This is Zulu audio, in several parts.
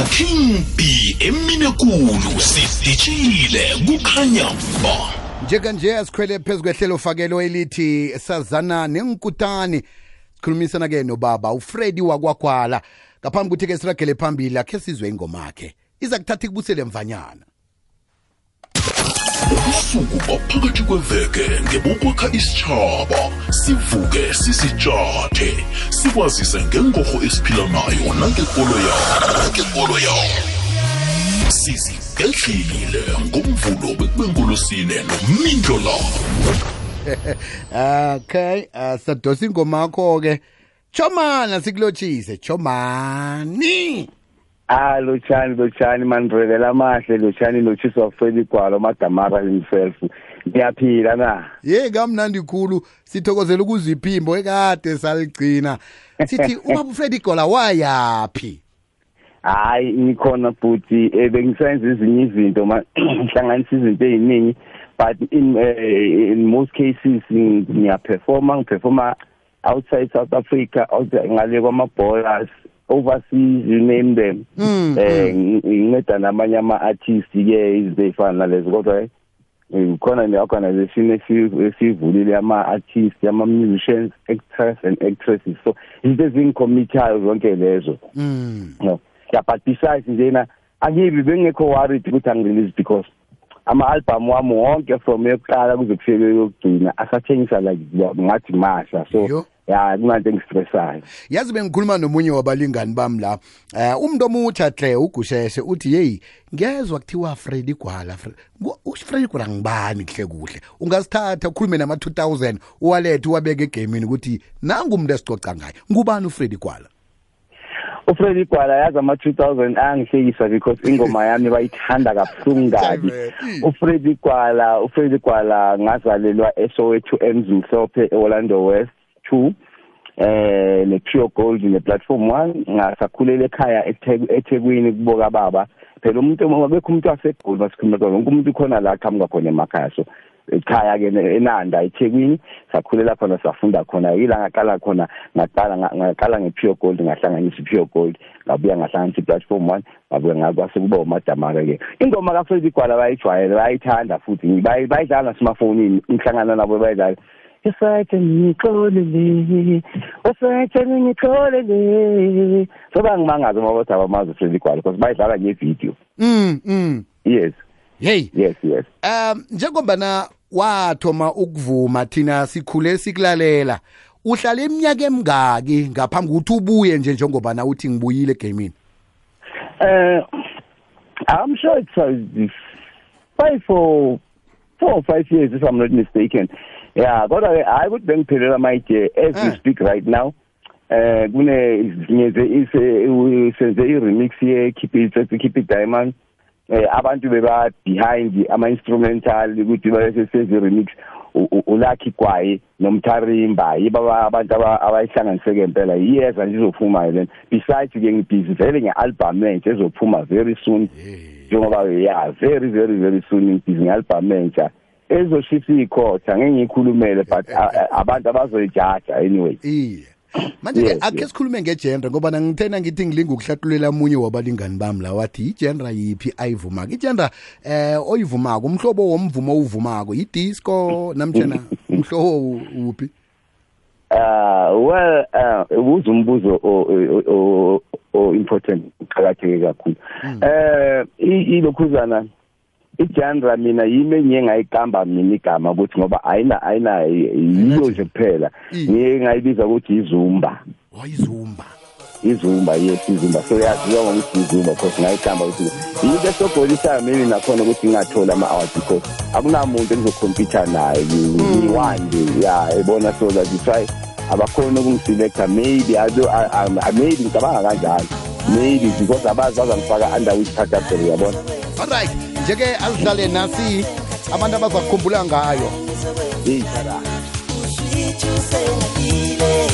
nguking eminekulu emine kulu sidishile kukhanya ba njekanje asikhwele phezu kwehlelo fakelo elithi sazana nenkutani sikhulumisana-ke nobaba ufredi wakwagwala ngaphambi kuthi-ke siragele phambili akhe sizwe ingoma yakhe iza kuthatha ikubusele mvanyana ubusuku baphakathi kweveke ngebokwakha isitshaba. Sivuke sisitshathe sikwazise ngengorho esiphila nayo nangekolo yayo nangekolo yayo sizigedlile ngomvulo bekubengolosine nomindlo labo okay uh, sadosa ingoma yakho-ke. Chomana sikulotshise. Chomani. Ah Luchani Luchani mandrevela amahle Luchani lochiswa Freddy Gwalo Madamara himself. Ngiyaphila na? Ye kamnandi khulu. Sithokozela ukuziphimbo ekade saligcina. Sithi ubaba ufredi gola wayaphi? Hayi ngikhona futhi bengisenza ezinye izinto ngihlanganisa izinto eziningi but in uh, in most cases ngiyaperforma ngiperforma outside South Africa ngale kwamabholas overseas you name them. Mm, eh nginceda namanye ama artists ke izinto ezifana nalezo kodwa khona ne organization esivulile ama artists ama musicians actors and actresses. So izinto ezingicommithayo zonke lezo. Mm. no yeah but besides njena angibi bengekho worried ukuthi angirelease because ama album wami wonke from yokuqala kuze kufike yokugcina asathengisa like ngathi masha. Yo. so ya kunanto engistressayo yazi bengikhuluma nomunye wabalingani bami la um umuntu omutsha hle ugusheshe uthi yeyi ngezwa kuthiwa fredi gwala ufredi gwala ngibani kuhle kuhle? Ungasithatha ukhulume nama-2000 uwalethe uwabeke egamini ukuthi nangumuntu esicoca ngayo ngubani ufredi gwala uFreddy Gwala yazi ama 2000 angihlekisa because ingoma yami bayithanda kabuhlungu kabi. Damn, uFreddy Gwala uFreddy Gwala ngazalelwa eSoweto eMzimhlophe eOrlando West. 2 eh ne Pure Gold ne Platform. 1 ngasakhulela ekhaya eTheku- eThekwini kuboka baba. Phela umuntu bekho umuntu waseGoli basikhuluma wonke umuntu khona la qhamuka khona emakhaya. So ekhaya ke enanda eThekwini sakhulela khona safunda khona. Yila ngaqala khona ngaqala ngaqala ngePure Gold ngahlanganisa iPure Gold ngabuya ngahlanganisa iPlatform 1 ngabuya ngakwase kuba umadamara ke. Ingoma kaFreddy Gwala bayijwayele bayithanda futhi bayi- bayidlala smartphone ngihlangana nabo bayidlala. Usathi ngixolele usathi ngixolele so bangimangaza uma bathi abamazi Freddy Gwala because bayidlala ngevideo mm, mm. yes. Yeyi yes yes. Um njengombana wathoma ukuvuma thina sikhule sikulalela uhlala iminyaka emingaki ngaphambi kokuthi ubuye nje njengobana uthi ngibuyile egamini Uh, I'm sure it's uh, five or four or five years, if I'm not mistaken. Yeah, but I, I would then put it on my as we Ah. speak right now. Uh, kune ngenze ise senze i-remix ye keep it keep it diamond. Eh abantu beba behind ama instrumental ukuthi bese senze i-remix. U- u- ulakhi kwaye nomtharimba yiba abantu aba- abayihlanganiseke impela. Yiyeza nje izophuma then. Besides ke ngibhizi vele nge-album entsha ezophuma very soon. Njengoba ya very very very soon ngibhizi nge-album entsha ezoshisa iyikhotha ngeke ngiyikhulumele but a- a- abantu abazoyijaja anyway. Iye. Manje-ke Yes, akhe yes. sikhulume ngegendre ngoba ngithena ngithi ngilinga ukuhlathululela munye wabalingani bami la wathi igendra yiphi ayivumako? Igendra eh oyivumako umhlobo womvumo owuvumako yidisco namtshana umhlobo uphi uh well uh ubuza umbuzo o o- o o important uqhakatheke kakhulu. Eh i- ilokhuzana igenre mina yimi engiye ngayiqamba mina igama ukuthi ngoba ayina ayina yiyo nje kuphela. Mm. ngiye ngayibiza ukuthi izumba. Wayizumba. Izumba yes izumba. So yaziwa ngokuthi izumba because ngayiqamba ukuthi yinto esobholisayo maybe nakhona ukuthi ngingathola ama-awards because akunamuntu engizokhompyutha naye ngiyi-one nje ya ebona so that you try abakhona ukungiselecta maybe ado- a- a- maybe ngicabanga kanjalo. Maybe because abazi bazangifaka under which category yabona? Alright nje-ke alidlale nasi abantu abazakukhumbula ngayo Hey. Sweet you say nakile,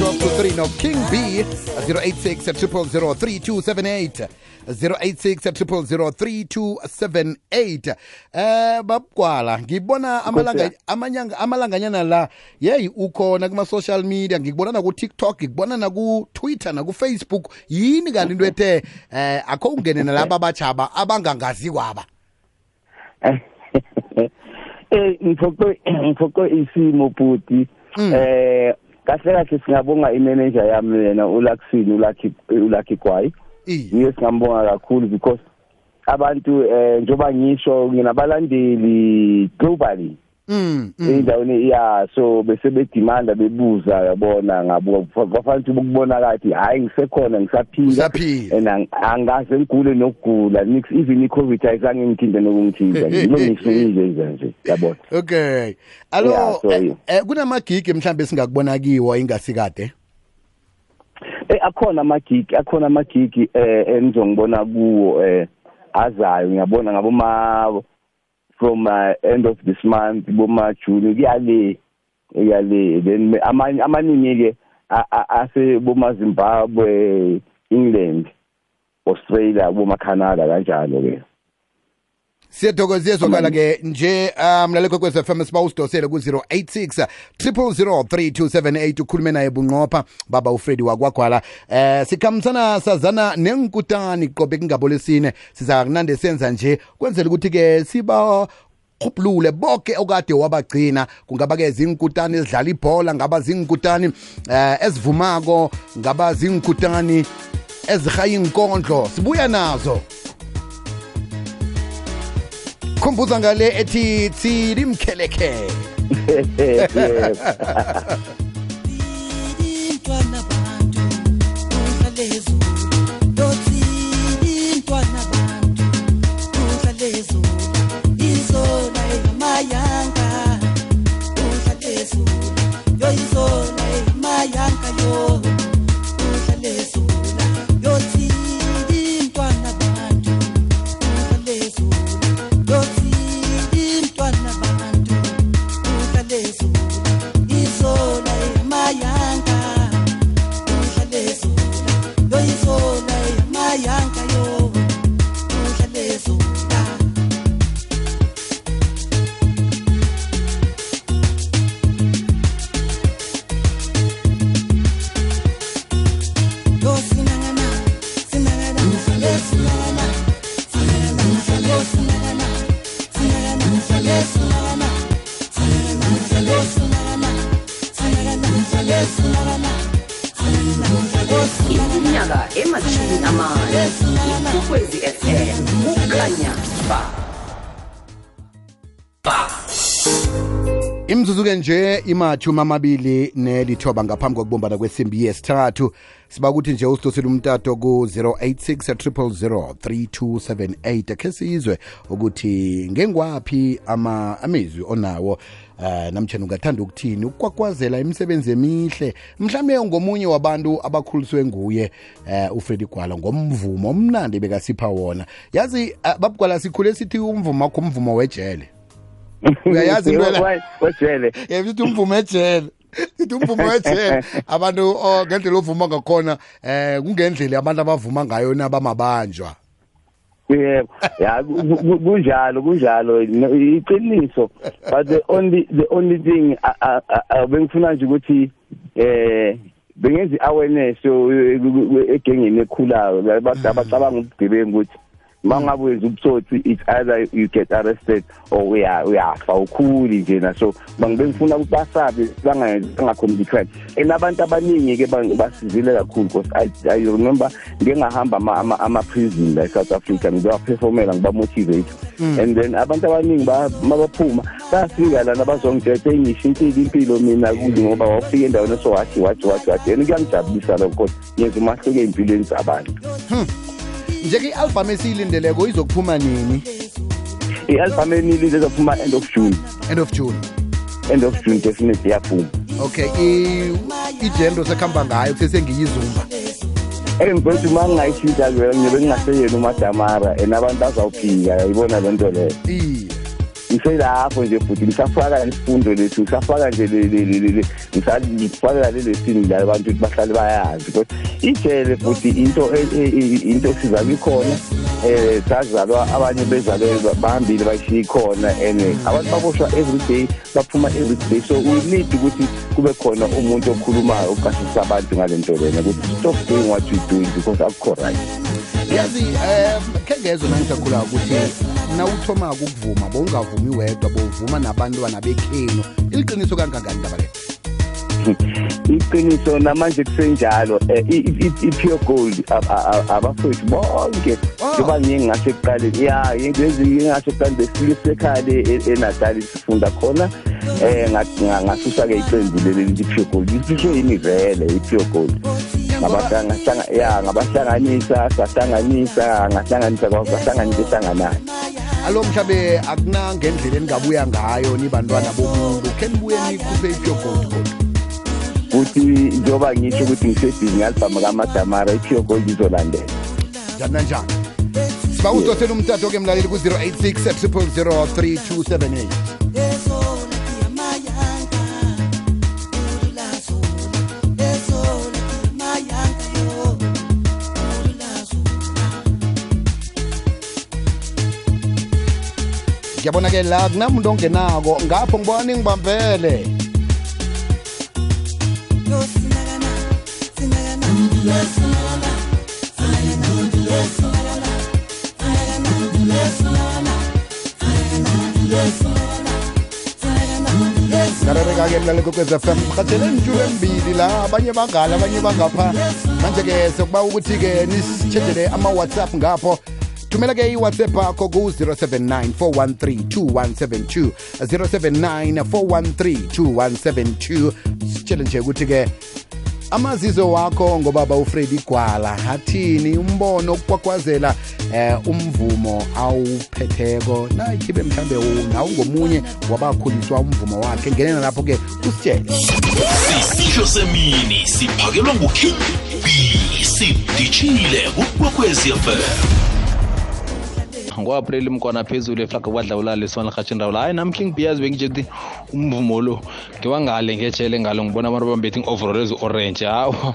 Ithile 12 to 3 no King B 086 3278 086 3278 eh babugwala ngibona amalanga amanyanga amalanganyana la yeyi ukhona kuma social media ngikubona na ku TikTok ngikubona na ku Twitter na ku Facebook yini kanti into ethe eh akho ungene nalaba abachaba abangangazi kwaba eh ngiphoqe ngiphoqe isimo bhuti. Eh kahle kahle singabonga imanager yami yena ulaxini ulakhi ulakhi kwayi yiyo singambonga kakhulu because abantu eh njoba ngisho nginabalandeli globally. Mm mm. endaweni ya so bese bedimanda bebuza yabona ngabo bafanele ukubona kathi hayi ngisekhona ngisaphila. Usaphila. and ang- angaze ngigule nokugula nix even i-covid ayizange ngithinte nokungithinta yilo ngisuke nje nje yabona. Okay. Alo Yeah, so eh, you- eh, kunamagigi mhlambe singakubona kiwo ingasikade eh akhona amagigi akhona amagigi eh enizongibona kuwo eh azayo ngiyabona ngabo ma from uh, end of this month boma June kuyale kuyale then amanye amaningi ke a- a- ase boma Zimbabwe England Australia boma Canada kanjalo ke siyathokozisa ezwakala ke nje um mlaleko kwez FM siba usidosele ku-086 0003278 ukhulume naye bunqopha baba ufredi wakwagwala. Eh sikhambisana sazana nenkutani qobe kungabolesine siza kunande senza nje kwenzela ukuthi-ke siba khupulule bonke okade wabagcina. Kungaba-ke zinkutani ezidlala ibhola ngaba zinkutani eh ezivumako ngaba zinkutani ezihaya inkondlo sibuya nazo khumbuza ngale ethi tsili imzuzu-ke nje imathumi amabili nelithoba ngaphambi kokubumbana kwesimbi yesithathu. Siba ukuthi nje usidosele umtato ku-086 3278 khe sizwe ukuthi ngengwaphi ama amezwi onawo. Uh, namtshana ungathanda ukuthini ukukwakwazela imisebenzi emihle mhlawumbe ngomunye wabantu abakhuliswe nguye uh, ufredi gwala ngomvumo omnandi bekasipha wona. Yazi uh, babugwala sikhule sithi umvumo wakho umvumo wejele Uyayazi into le? wejele yebo sithi umvumo ejele sithi umvumo wejele abantu oh, ngendlela ovuma ngakhona eh kungendlela abantu abavuma ngayo nabamabanjwa yebo. Ya ku- ku- kunjalo kunjalo. Iqiniso. But the only the only thing bengifuna nje ukuthi eh bengenza awareness yo- yo- egengeni ekhulayo. Abantu abacabanga ubugebengu ukuthi mangabe wenza ubutsotsi it's either you get arrested or uya uyafa ukhuli njena so bangibe ngifuna ukuthi basabe bangacommit crime and abantu abaningi ke basizile kakhulu because I, I remember ngike ngahamba ama- ama- ama-prison la e-south africa ngibaperformela ngibamotivate. Hmm. And then abantu abaningi ba- mabaphuma bayafika lana bazongitshela engishintshile impilo mina kuli ngoba wawufika endaweni esowathi wathi wathi wathi and kuyangijabulisa lokho yenza umahluko ey'mpilweni zabantu hmm. Nje-ke i-albhamu esiyilindeleko izokuphuma nini? I-albhamu enili lezophuma end of june. End of june. End of june definitely iyaphuma. Okay i- ijendo sekuhamba ngayo kusesengiyizumba engibethu uma ngingayishintsha vele ngibe ngingaseyena umadamara and abantu azawuphika yayibona le nto leyo. Iye ngiselapho nje futhi ngisafaka isifundo lethu ngisafaka nje le- le- le- le- le- ngisafaka lele sini la abantu ukuthi bahlale bayazi because ijele futhi into e- e- e- into sizalwa ikhona eh sazalwa abanye bezalwe bahambile bayishiya ikhona and abantu baboshwa every day baphuma every day. So we need ukuthi kube khona umuntu okhulumayo oqashisa abantu ngale nto lena ukuthi stop doing what you doing because akukho right. Yazi um khe ngezwe nangisakhula ukuthi nawuthoma ukuvuma bowungavumi wedwa bowuvuma nabantwana bekhenu iliqiniso kangangani ndaba le iqiniso namanje kusenjalo eh, i- i- i- i-pure gold. Ab- a- a- abafowethu bonke. Wow. njengoba ngiye ngasho ekuqaleni ya lezi ngingasho ekuqaleni besilisa ekhaya e- enatali sifunda khona. Um ngasusa-ke iqembu leli lithi i-pure gold. Lisisho yini vele i-pure gold? Ngabahlanga- hlanga- ya ngabahlanganisa sahlanganisa ngahlanganisa kwahlanganisa ehlanganayo alo mhlabe akunangendlela eningabuya ngayo nibantwana bomuntu. Khe nibuye nikhuphe i-pure gold gold? Kuthi njengoba ngisho ukuthi ngisedini ngalibhama kamadamara i-pure gold izolandela. Njani nanjani? Siba udosela umtato ke mlaleli ku-086 triple 3278 ngiyabona ke la kunamuntu ongenako ngapho ngibona ingibambele ngarereka-ke mlaleli kokwez f m rhatshele ntshulu embili la abanye bangala abanye bangapha. Manje-ke sokuba ukuthi-ke nisitshejele ama-whatsapp ngapho. Thumela-ke i-whatsapp akho ku-079 413 2172 079 413 2172 sitshele nje ukuthi-ke amazizo wakho ngobaba ufredi gwala athini umbono ukukwakwazela eh umvumo awuphetheko? Nayikhibe mhlambe nawungomunye wabakhuliswa umvumo wakhe. Ngenena lapho-ke kusitshele. Sisisho semini siphakelwa nguking b sidishile kukwekwezi ngo-apreli mkona phezulu eflaga kwadlawulala eswana rhatsheni rawula hayi nam beers bengitshe ukuthi umvumo lo ngiwangale ngejele ngalo. Ngibona abantu bambethe overall ezi-orange hawa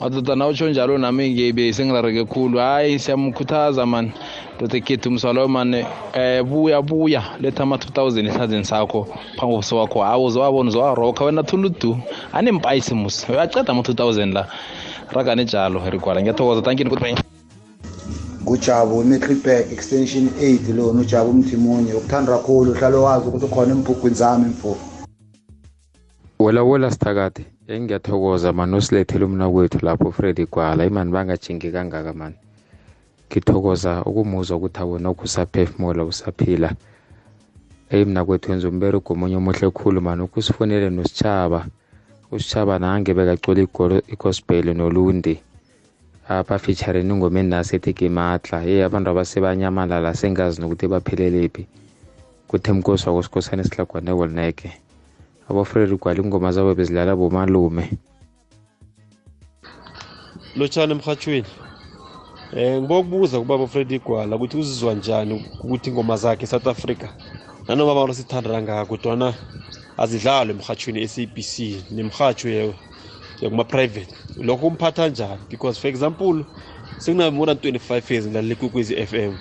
madoda nawutsho njalo nami ngibe sengirareke khulu. Hayi siyamkhuthaza mani doda ekhethu mswalo mani um buya buya. Letha ama-two thousand esandleni sakho phambi kobuso wakho hawu uzowabona uzowarokha. Wena thuludu anempayisi musi. Uyaceda ama-two thousand la. Ragane njalo rigwala ngiyathokoza. Tankini goodbye ngujabu umetripack extension 8 lona ujabu umthimunye ukuthanda kakhulu uhlale wazi ukuthi ukhona emphuphweni zami mfo wela wela sithakade engiyathokoza mani usilethele umna kwethu lapho fred gwala. Imani bangajingi kangaka mani ngithokoza ukumuzwa ukuthi awona ukusaphefumula usaphila. Eyi mna kwethu wenza umberego omunye omuhle khulu mani ukusifunele nositshaba usitshaba nange bekacula igolo- igospel nolundi apha featuring ingomeni nasethi gimatla ye abantu abasebanyamalala sengazi nokuthi bapheleliphi kuthe mkosi wakosikhosana esihlagwane wolneke abofredi gwala ingoma zabo bezilala bomalume. Lotshani emhathweni um ngibokubuza kubaba ufred igwala ukuthi uzizwa njani ukuthi ingoma zakhe e-south africa? Nanoma abantu sithanda ngako kodwana azidlalwe emhathweni e-sabc nemhatsho yakuma-private lokho kumphatha njani? Because for example sekunabe more than 25 years ngilalele i-f m.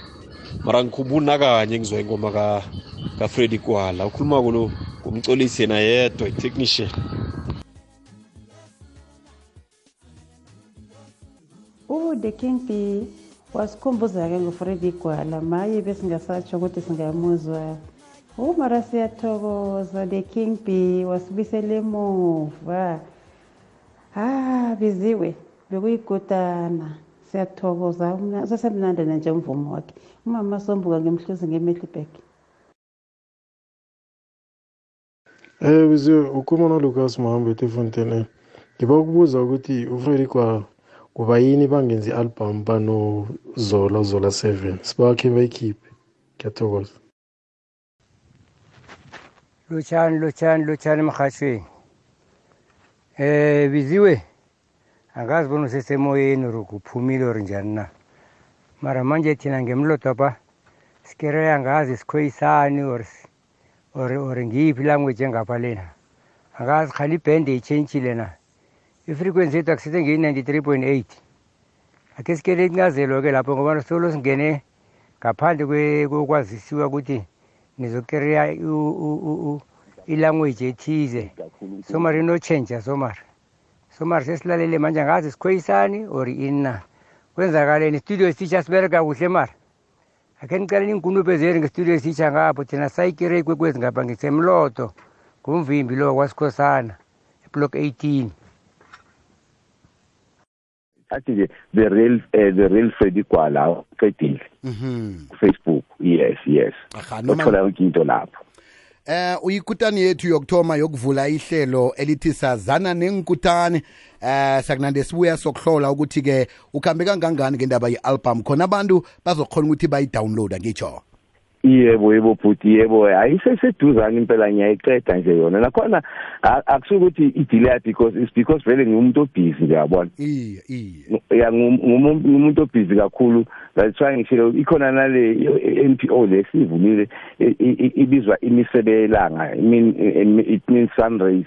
Mara ngikhumbuli nakanye ngizwa ingoma ka- kafred igwala ukhuluma kulo ngumcolisi yena yedwa i-technician. The king b wasikhumbuza-ke ngufredi gwala maye besingasatsho ukuthi singamuzwa. Umara siyathokoza the king b wasibisela emuva ah biziwe. Bekuyigudana siyathokoza. Umna- sesemnandi nanje umvumo wakhe. Umama sombuka ngemhluzi ngemehlibek Eh biziwe ukhuluma noLucas Mohammed eFontaine. Ngiba ukubuza ukuthi uFreddy kwa kuba yini bangenzi album bano Zola Zola 7 sibakhe bayikhiphe. Ngiyathokoza. lutshani lutshani lutshani emrhatshweni eh biziwe. Angazi bona usesemoyeni or kuphumile or njani na. Mara manje thina ngemlodo pha sikereya angazi sikhoyisani or si- or or ngiyiphi language engapha lena. Angazi khali ibhende itshentshile na. Ifrequency yethu akusithi ngiyi-ninety-three point eight. Akhe sikele incazelwa-ke lapho ngoba solo singene ngaphandle kwe- kokwazisiwa ukuthi nizokereya ilanguage ethize. Somari ino-change somari somari sesilalele manje angazi sikhoyisani or ini na kwenzakaleni studio esitsha sibereka kuhle mara akhe niceleni inkunuphe zenu ngestudio esitsha ngapho thina sayikire ikwekwezi ngapha ngisemlodo ngumvimbi lo kwasikhosana eblock eighteen. Athi nje the real uh, the real Freddy Gwala uqedile. Mhm. Facebook yes yes. Aha, noma- uthola yonke into lapho. Eh uyikutani yethu yokuthoma yokuvula ihlelo elithi sazana nenkutani eh sakunande sibuya sokuhlola ukuthi ke ukhambe kangangani ngendaba ye-album. Khona abantu bazokhona ukuthi bayi-downloada ngitsho yebo yebo bhuti yebo ayiseseduzane impela ngiyayiqeda nje yona. Nakhona a- akusuke ukuthi idelay because it's because vele ngiwumuntu obhizi ngiyabona iye iye. Ya ngum- ngum- ngumuntu obhizi kakhulu. That's why ngishilo ikhona nale NPO lesivulile i- i- ibizwa imisebe yelanga I mean it means sun rays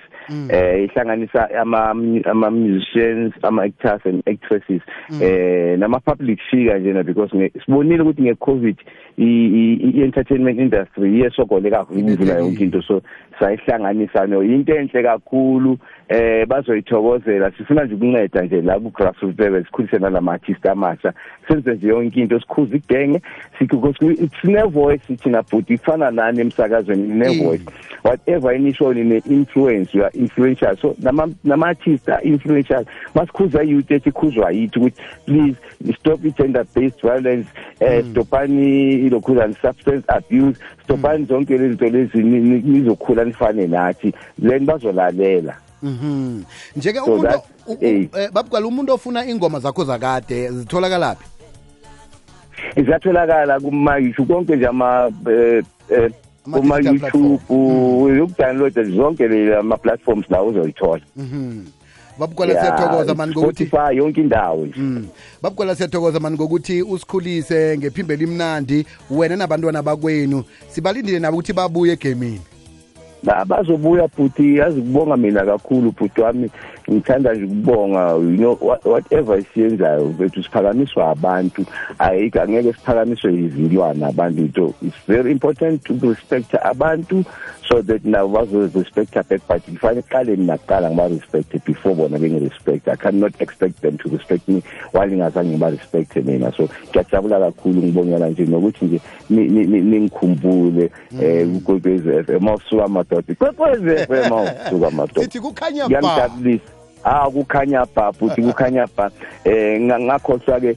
eh ihlanganisa ama ama musicians ama actors and actresses. Eh nama public figure njena because nge- sibonile ukuthi nge covid i entertainment industry iyesogole kakhulu ukuvula yonke into so sayihlanganisa no into enhle kakhulu eh bazoyithokozela. Sifuna nje ukunceda nje la ku grassroots level sikhulise nalama artist amasha. Senze nje yonke into sikhuze igenge because it's ne voice thina but ifana nani emsakazweni ne voice. Whatever inisho ne influence you are influential. So nama nama artist are influential masikhuza youth esikhuzwa yithi ukuthi please stop i gender based violence eh stopani ilokhuzana substance abuse stopani zonke lezi zinto lezi ni- ni- nizokhula nifane nathi then bazolalela Mhm. Njeke So umuntu that- u- u- eh. eh, babukala umuntu ofuna ingoma zakho zakade zitholakalaphi? izatholakala kuma YouTube konke nje ama eh, eh, kuma digital YouTube ukudownload zonke le ama platforms la uzoyithola Mhm. Babukala Yeah, siyathokoza mani ngokuthi Spotify yonke indawo nje Mm. Babukala siyathokoza mani ngokuthi usikhulise ngephimbo elimnandi wena nabantwana bakwenu. Sibalindile nabo ukuthi babuye egamini. Ba- bazobuya futhi yazi kubonga mina kakhulu bhuti wami ngithanda nje ukubonga you know what- whatever siyenzayo bethu siphakamiswa abantu. Ayike angeke siphakamiswe izilwane abantu into it's very important to respect abantu so that nabo bazo-respecta back but kufanele kuqale mina kuqala ngiba-respecte before bona bengi-respect. I cannot expect them to respect me while ngingazange ngiba-respecte mina so ngiyajabula kakhulu ngibongela nje nokuthi nje ni- ni- ni- ningikhumbule um ukwekwezi f m. Mawusuka amadoda ikwekwezi f m mawusuka amadoda Sithi kukhanya ba. kuyangijabulisa ah kukhanya ba futhi kukhanya ba eh nga- ngakhohlwa ke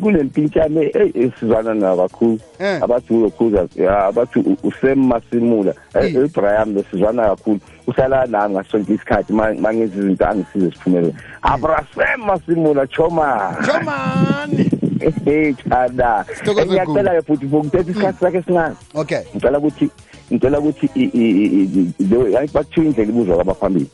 kule mpintshane eh esizwana na kakhulu Eh. abathi uyokhuza ya abathi u- usem masimula eh, Mm. Ibrahim lesizwana kakhulu uhlala la ngasonke isikhathi mangezi izinto angisize siphumelele abrasem masimula choma Chomani. eh chada Sithokoze ngiyacela ke futhi ngokuthetha isikhathi sakhe sincane Okay. ngicela ukuthi ngicela ukuthi i- i- i- i- hayi bathiwa indlela ibuzwa kwabaphambili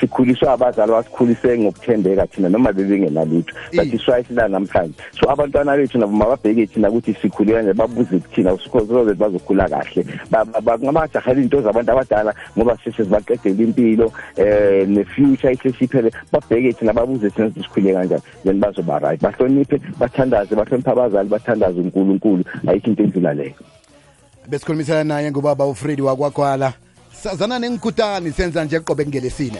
sikhuliswe abazali basikhulise ngokuthembeka thina noma bebengenalutho. But iswayisila namhlanje. So abantwana bethu nabo mababheke thina ukuthi sikhule kanje babuze kuthina that bazokhula kahle. Ba- ba- bangabajahela into zabantu abadala ngoba sise sibaqedela impilo eh ne-future ihlesiphele babheke thina babuze thina ukuthi sikhule kanjani. Then bazoba right. Bahloniphe bathandaze bahloniphe abazali bathandaze unkulunkulu. Ayikho into enzula leyo. Besikhulumisana naye ngubaba uFredi wakwakwala. Sazana nenkutani senza nje qobe ngelesine.